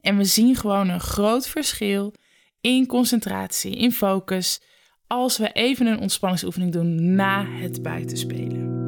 En we zien gewoon een groot verschil in concentratie, in focus, als we even een ontspanningsoefening doen na het buitenspelen.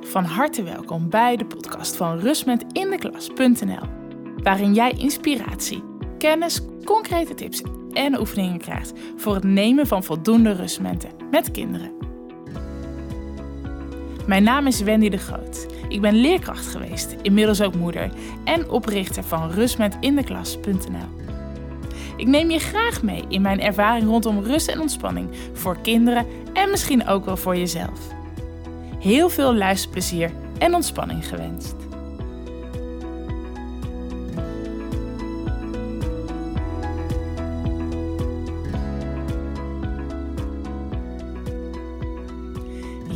Van harte welkom bij de podcast van rustmentindeklas.nl, waarin jij inspiratie, kennis, concrete tips en oefeningen krijgt voor het nemen van voldoende rustmomenten met kinderen. Mijn naam is Wendy de Groot. Ik ben leerkracht geweest, inmiddels ook moeder en oprichter van rustmentindeklas.nl. Ik neem je graag mee in mijn ervaring rondom rust en ontspanning voor kinderen en misschien ook wel voor jezelf. Heel veel luisterplezier en ontspanning gewenst.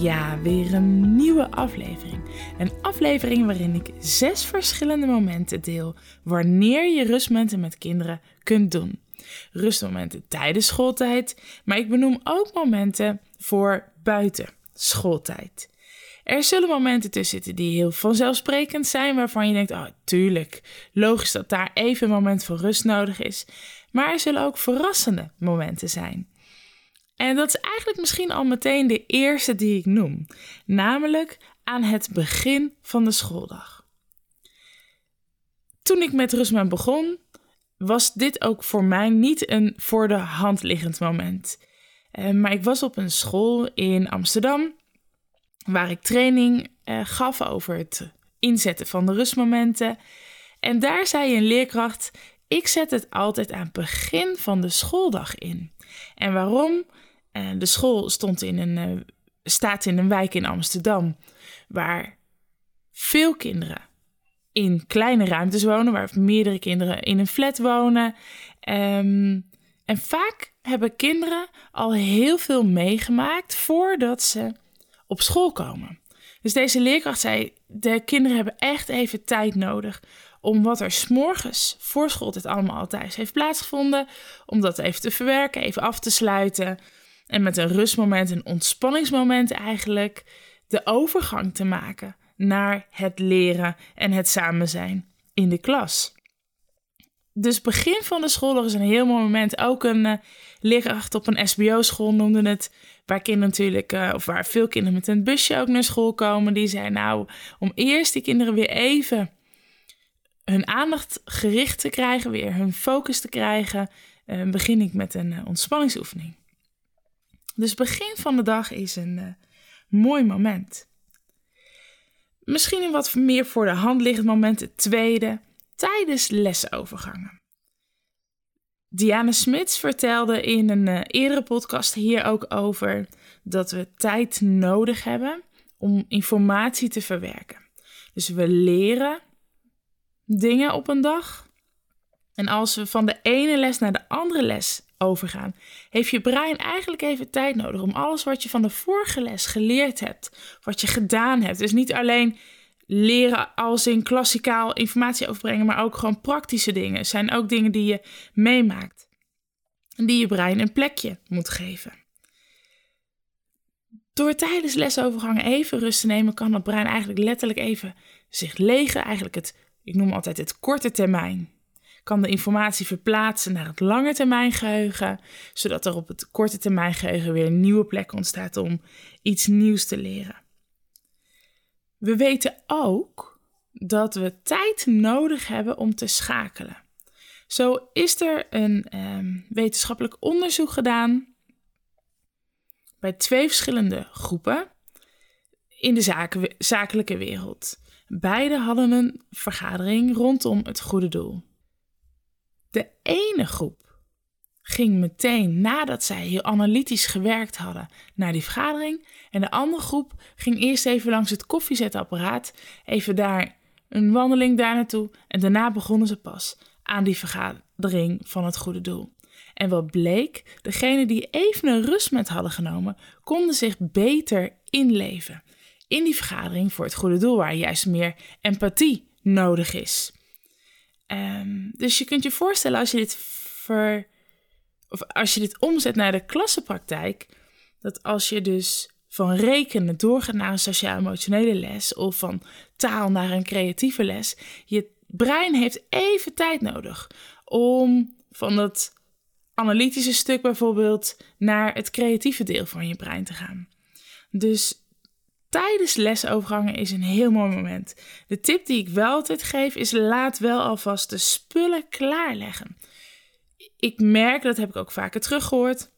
Ja, weer een nieuwe aflevering. Een aflevering waarin ik zes verschillende momenten deel wanneer je rustmomenten met kinderen kunt doen. Rustmomenten tijdens schooltijd, maar ik benoem ook momenten voor buiten schooltijd. Er zullen momenten tussen zitten die heel vanzelfsprekend zijn, waarvan je denkt: oh, tuurlijk, logisch dat daar even een moment voor rust nodig is. Maar er zullen ook verrassende momenten zijn. En dat is eigenlijk misschien al meteen de eerste die ik noem, namelijk aan het begin van de schooldag. Toen ik met Rustman begon, was dit ook voor mij niet een voor de hand liggend moment. Eh, maar ik was op een school in Amsterdam waar ik training eh, gaf over het inzetten van de rustmomenten. En daar zei een leerkracht: Ik zet het altijd aan het begin van de schooldag in. En waarom? Uh, de school stond in een, uh, staat in een wijk in Amsterdam waar veel kinderen in kleine ruimtes wonen, waar meerdere kinderen in een flat wonen. Um, en vaak hebben kinderen al heel veel meegemaakt voordat ze op school komen. Dus deze leerkracht zei: de kinderen hebben echt even tijd nodig om wat er s'morgens voor schooltijd allemaal al thuis heeft plaatsgevonden, om dat even te verwerken, even af te sluiten. En met een rustmoment, een ontspanningsmoment eigenlijk, de overgang te maken naar het leren en het samen zijn in de klas. Dus begin van de schooldag is een heel mooi moment. Ook een uh, leerkracht op een SBO-school noemde het. Waar kinderen natuurlijk, uh, of waar veel kinderen met een busje ook naar school komen. Die zei nou, om eerst die kinderen weer even hun aandacht gericht te krijgen, weer hun focus te krijgen, uh, begin ik met een ontspanningsoefening. Dus begin van de dag is een mooi moment. Misschien een wat meer voor de hand liggend moment, het tweede, tijdens lesovergangen. Diana Smits vertelde in een uh, eerdere podcast hier ook over dat we tijd nodig hebben om informatie te verwerken. Dus we leren dingen op een dag. En als we van de ene les naar de andere les overgaan, heeft je brein eigenlijk even tijd nodig om alles wat je van de vorige les geleerd hebt, wat je gedaan hebt. Dus niet alleen leren als in klassikaal informatie overbrengen, maar ook gewoon praktische dingen. zijn ook dingen die je meemaakt. En die je brein een plekje moet geven. Door tijdens lesovergangen even rust te nemen, kan het brein eigenlijk letterlijk even zich legen. Eigenlijk het, ik noem altijd het korte termijn. Kan de informatie verplaatsen naar het lange termijn geheugen, zodat er op het korte termijn geheugen weer een nieuwe plek ontstaat om iets nieuws te leren. We weten ook dat we tijd nodig hebben om te schakelen. Zo is er een um, wetenschappelijk onderzoek gedaan bij twee verschillende groepen in de zaken, zakelijke wereld. Beide hadden een vergadering rondom het goede doel. De ene groep ging meteen nadat zij heel analytisch gewerkt hadden naar die vergadering. En de andere groep ging eerst even langs het koffiezetapparaat, even daar een wandeling daar naartoe. En daarna begonnen ze pas aan die vergadering van het goede doel. En wat bleek, degenen die even een rustmoment hadden genomen, konden zich beter inleven in die vergadering voor het goede doel, waar juist meer empathie nodig is. Um, dus je kunt je voorstellen als je dit ver, of als je dit omzet naar de klassenpraktijk, dat als je dus van rekenen doorgaat naar een sociaal-emotionele les of van taal naar een creatieve les, je brein heeft even tijd nodig om van dat analytische stuk bijvoorbeeld naar het creatieve deel van je brein te gaan. Dus tijdens lesovergangen is een heel mooi moment. De tip die ik wel altijd geef is laat wel alvast de spullen klaarleggen. Ik merk, dat heb ik ook vaker teruggehoord.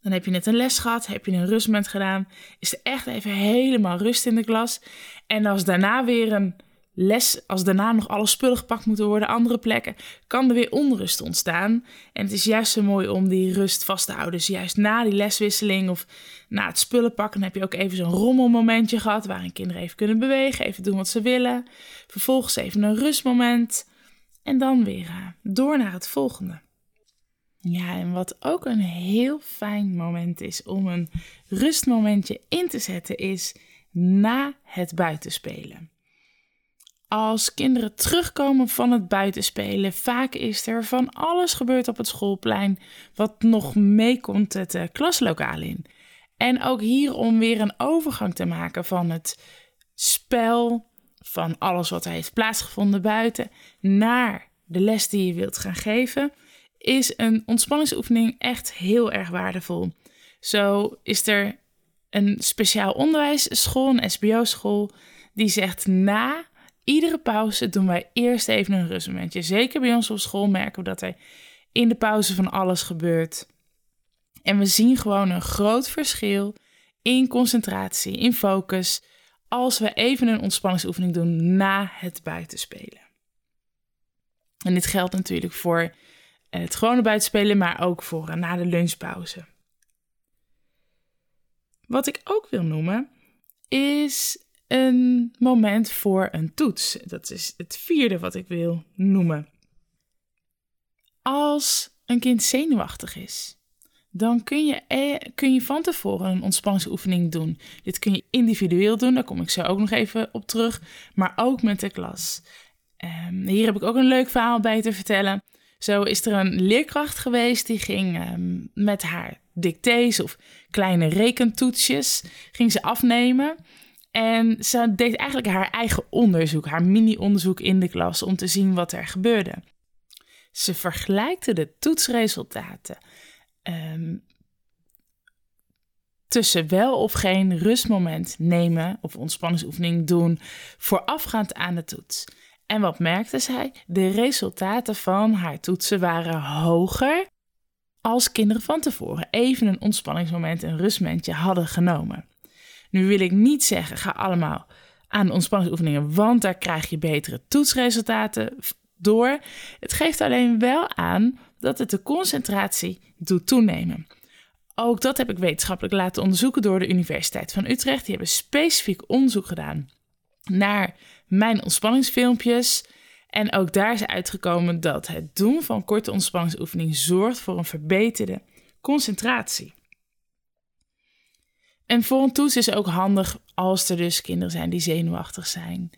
Dan heb je net een les gehad, heb je een rustmoment gedaan, is er echt even helemaal rust in de klas. En als daarna weer een les, als daarna nog alle spullen gepakt moeten worden, andere plekken, kan er weer onrust ontstaan. En het is juist zo mooi om die rust vast te houden. Dus juist na die leswisseling of na het spullen pakken, heb je ook even zo'n rommelmomentje gehad, waarin kinderen even kunnen bewegen, even doen wat ze willen. Vervolgens even een rustmoment en dan weer eh, door naar het volgende. Ja, en wat ook een heel fijn moment is om een rustmomentje in te zetten, is na het buitenspelen als kinderen terugkomen van het buitenspelen. Vaak is er van alles gebeurd op het schoolplein wat nog meekomt het uh, klaslokaal in. En ook hier om weer een overgang te maken van het spel, van alles wat er heeft plaatsgevonden buiten, naar de les die je wilt gaan geven, is een ontspanningsoefening echt heel erg waardevol. Zo is er een speciaal onderwijsschool, een SBO-school, die zegt na iedere pauze doen wij eerst even een rustmomentje. Zeker bij ons op school merken we dat er in de pauze van alles gebeurt. En we zien gewoon een groot verschil in concentratie, in focus, als we even een ontspanningsoefening doen na het buitenspelen. En dit geldt natuurlijk voor het gewone buitenspelen, maar ook voor eh, na de lunchpauze. Wat ik ook wil noemen is een moment voor een toets. Dat is het vierde wat ik wil noemen. Als een kind zenuwachtig is, dan kun je, eh, kun je van tevoren een ontspanningsoefening doen. Dit kun je individueel doen, daar kom ik zo ook nog even op terug, maar ook met de klas. Um, hier heb ik ook een leuk verhaal bij te vertellen. Zo is er een leerkracht geweest die ging um, met haar dictées of kleine rekentoetsjes ging ze afnemen. En ze deed eigenlijk haar eigen onderzoek, haar mini-onderzoek in de klas om te zien wat er gebeurde. Ze vergelijkte de toetsresultaten um, tussen wel of geen rustmoment nemen of ontspanningsoefening doen voorafgaand aan de toets. En wat merkte zij? De resultaten van haar toetsen waren hoger als kinderen van tevoren even een ontspanningsmoment, een rustmomentje hadden genomen. Nu wil ik niet zeggen, ga allemaal aan ontspanningsoefeningen, want daar krijg je betere toetsresultaten door. Het geeft alleen wel aan dat het de concentratie doet toenemen. Ook dat heb ik wetenschappelijk laten onderzoeken door de Universiteit van Utrecht. Die hebben specifiek onderzoek gedaan naar mijn ontspanningsfilmpjes. En ook daar is uitgekomen dat het doen van korte ontspanningsoefening zorgt voor een verbeterde concentratie. En voor een toets is ook handig als er dus kinderen zijn die zenuwachtig zijn.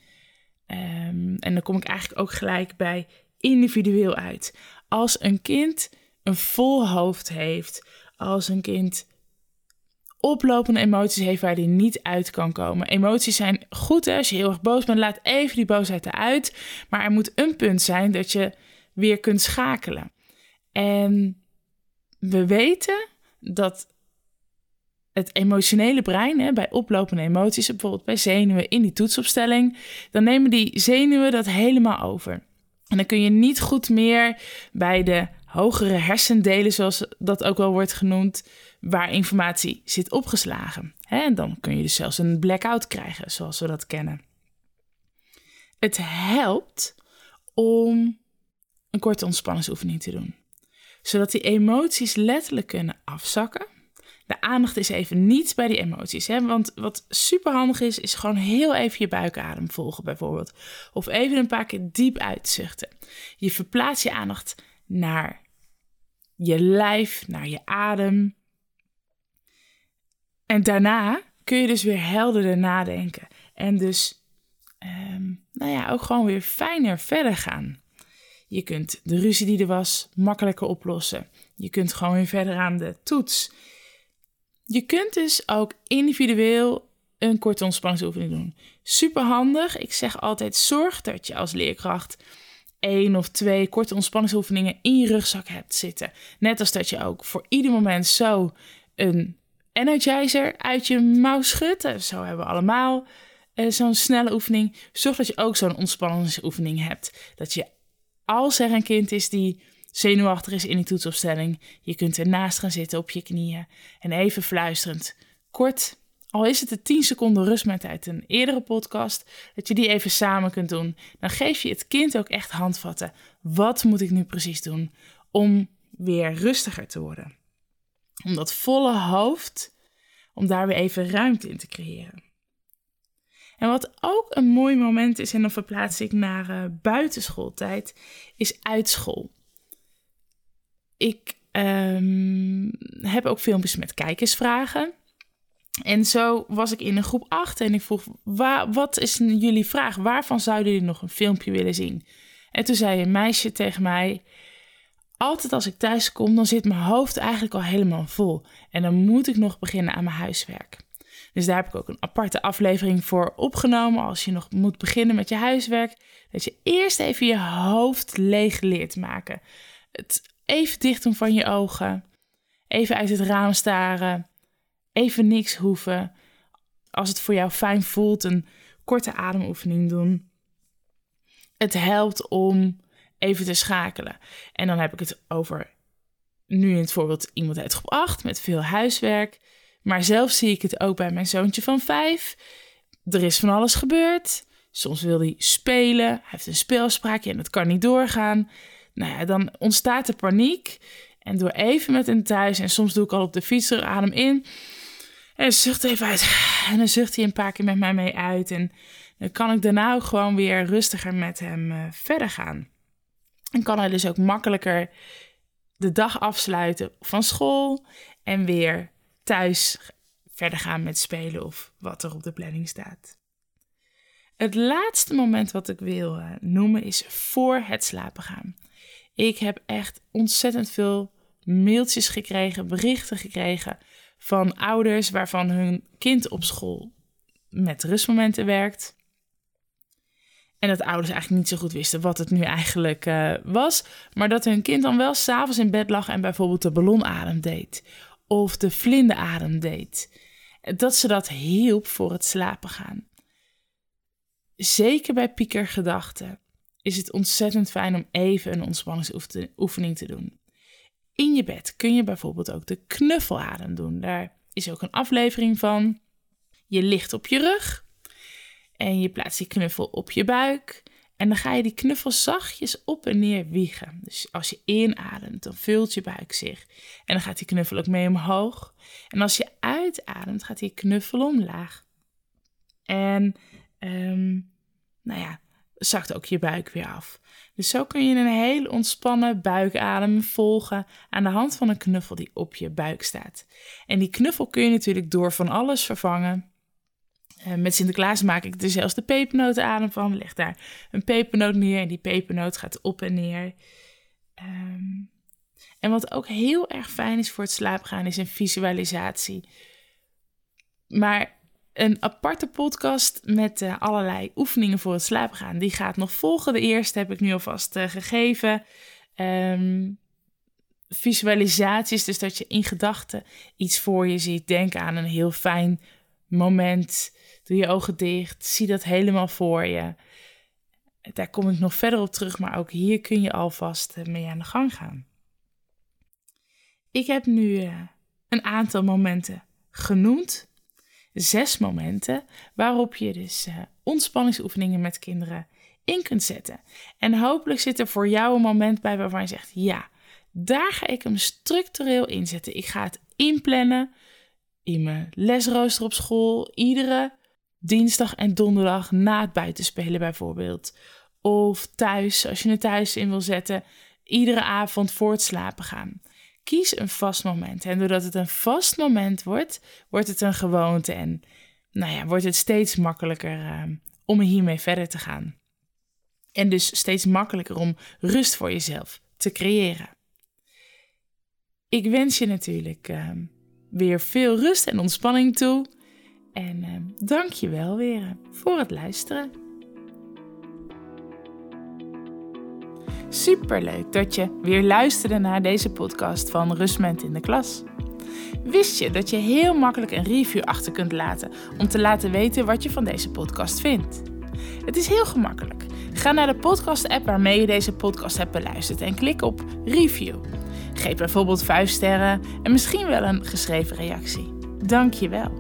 Ehm, en dan kom ik eigenlijk ook gelijk bij individueel uit. Als een kind een vol hoofd heeft, als een kind oplopende emoties heeft waar die niet uit kan komen. Emoties zijn goed hè? als je heel erg boos bent, laat even die boosheid eruit. Maar er moet een punt zijn dat je weer kunt schakelen. En we weten dat het emotionele brein, hè, bij oplopende emoties, bijvoorbeeld bij zenuwen in die toetsopstelling, dan nemen die zenuwen dat helemaal over. En dan kun je niet goed meer bij de hogere hersendelen, zoals dat ook wel wordt genoemd, waar informatie zit opgeslagen. En dan kun je dus zelfs een blackout krijgen, zoals we dat kennen. Het helpt om een korte ontspanningsoefening te doen, zodat die emoties letterlijk kunnen afzakken de aandacht is even niet bij die emoties. Hè? Want wat super handig is, is gewoon heel even je buikadem volgen bijvoorbeeld. Of even een paar keer diep uitzuchten. Je verplaatst je aandacht naar je lijf, naar je adem. En daarna kun je dus weer helderder nadenken. En dus, ehm, nou ja, ook gewoon weer fijner verder gaan. Je kunt de ruzie die er was makkelijker oplossen. Je kunt gewoon weer verder aan de toets. Je kunt dus ook individueel een korte ontspanningsoefening doen. Super handig. Ik zeg altijd: zorg dat je als leerkracht één of twee korte ontspanningsoefeningen in je rugzak hebt zitten. Net als dat je ook voor ieder moment zo een energizer uit je mouw schudt. Eh, zo hebben we allemaal uh, zo'n snelle oefening. Zorg dat je ook zo'n ontspanningsoefening hebt. Dat je, als er een kind is die zenuwachtig is in die toetsopstelling, je kunt ernaast gaan zitten op je knieën en even fluisterend, kort, al is het de 10 seconden rustmoment uit een eerdere podcast, dat je die even samen kunt doen. Dan geef je het kind ook echt handvatten. Wat moet ik nu precies doen om weer rustiger te worden? Om dat volle hoofd, om daar weer even ruimte in te creëren. En wat ook een mooi moment is, en dan verplaats ik naar uh, buitenschooltijd, is uitschool. Ik um, heb ook filmpjes met kijkersvragen. En zo was ik in een groep 8 en ik vroeg: wat is jullie vraag? Waarvan zouden jullie nog een filmpje willen zien? En toen zei een meisje tegen mij: Altijd als ik thuis kom, dan zit mijn hoofd eigenlijk al helemaal vol. En dan moet ik nog beginnen aan mijn huiswerk. Dus daar heb ik ook een aparte aflevering voor opgenomen. Als je nog moet beginnen met je huiswerk, dat je eerst even je hoofd leeg leert maken. Het even dicht doen van je ogen. Even uit het raam staren. Even niks hoeven. Als het voor jou fijn voelt, een korte ademoefening doen. Het helpt om even te schakelen. En dan heb ik het over nu in het voorbeeld iemand uit groep 8 met veel huiswerk. Maar zelf zie ik het ook bij mijn zoontje van 5. Er is van alles gebeurd. Soms wil hij spelen. Hij heeft een speelspraakje en dat kan niet doorgaan. Nou ja, dan ontstaat de paniek. En door even met hem thuis, en soms doe ik al op de fiets, adem in. En zucht even uit. En dan zucht hij een paar keer met mij mee uit. En dan kan ik daarna ook gewoon weer rustiger met hem uh, verder gaan. En kan hij dus ook makkelijker de dag afsluiten van school. En weer thuis verder gaan met spelen of wat er op de planning staat. Het laatste moment wat ik wil uh, noemen is voor het slapen gaan. Ik heb echt ontzettend veel mailtjes gekregen, berichten gekregen van ouders waarvan hun kind op school met rustmomenten werkt. En dat ouders eigenlijk niet zo goed wisten wat het nu eigenlijk uh, was. Maar dat hun kind dan wel s'avonds in bed lag en bijvoorbeeld de ballonadem deed. Of de vlinderadem deed. Dat ze dat hielp voor het slapen gaan. Zeker bij piekergedachten is het ontzettend fijn om even een ontspanningsoefening te doen. In je bed kun je bijvoorbeeld ook de knuffeladem doen. Daar is ook een aflevering van. Je ligt op je rug en je plaatst die knuffel op je buik. En dan ga je die knuffel zachtjes op en neer wiegen. Dus als je inademt, dan vult je buik zich. En dan gaat die knuffel ook mee omhoog. En als je uitademt, gaat die knuffel omlaag. En um, nou ja, zakt ook je buik weer af. Dus zo kun je een hele ontspannen buikadem volgen aan de hand van een knuffel die op je buik staat. En die knuffel kun je natuurlijk door van alles vervangen. Uh, met Sinterklaas maak ik er zelfs de pepernotenadem van. Leg daar een pepernoot neer en die pepernoot gaat op en neer. Um, en wat ook heel erg fijn is voor het slapen gaan, is een visualisatie. Maar een aparte podcast met uh, allerlei oefeningen voor het slapen gaan. Die gaat nog volgen. De eerste heb ik nu alvast uh, gegeven. Um, visualisaties, dus dat je in gedachten iets voor je ziet. Denk aan een heel fijn moment. Doe je ogen dicht. Zie dat helemaal voor je. Daar kom ik nog verder op terug, maar ook hier kun je alvast uh, mee aan de gang gaan. Ik heb nu een aantal momenten genoemd zes momenten waarop je dus uh, ontspanningsoefeningen met kinderen in kunt zetten. En hopelijk zit er voor jou een moment bij waarvan je zegt: ja, daar ga ik hem structureel inzetten. Ik ga het inplannen in mijn lesrooster op school, iedere dinsdag en donderdag na het buitenspelen bijvoorbeeld. Of thuis, als je het thuis in wil zetten, iedere avond voor het slapen gaan. Kies een vast moment. En doordat het een vast moment wordt, wordt het een gewoonte. En nou ja, wordt het steeds makkelijker uh, om hiermee verder te gaan. En dus steeds makkelijker om rust voor jezelf te creëren. Ik wens je natuurlijk uh, weer veel rust en ontspanning toe. En uh, dank je wel weer voor het luisteren. Superleuk dat je weer luisterde naar deze podcast van Rustment in de Klas. Wist je dat je heel makkelijk een review achter kunt laten om te laten weten wat je van deze podcast vindt? Het is heel gemakkelijk. Ga naar de podcast-app waarmee je deze podcast hebt beluisterd en klik op Review. Geef bijvoorbeeld 5 sterren en misschien wel een geschreven reactie. Dank je wel.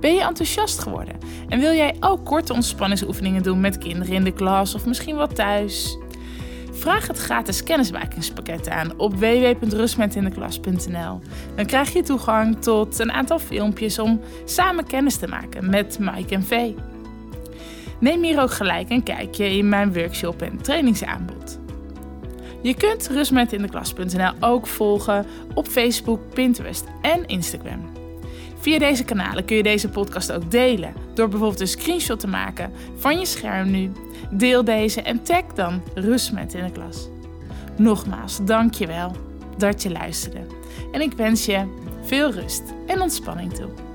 Ben je enthousiast geworden en wil jij ook korte ontspanningsoefeningen doen met kinderen in de klas of misschien wel thuis? Vraag het gratis kennismakingspakket aan op www.rustmetindeklas.nl. Dan krijg je toegang tot een aantal filmpjes om samen kennis te maken met Mike en Vee. Neem hier ook gelijk een kijkje in mijn workshop en trainingsaanbod. Je kunt rustmetindeklas.nl ook volgen op Facebook, Pinterest en Instagram. Via deze kanalen kun je deze podcast ook delen door bijvoorbeeld een screenshot te maken van je scherm nu. Deel deze en tag dan Rustmet in de klas. Nogmaals, dankjewel dat je luisterde. En ik wens je veel rust en ontspanning toe.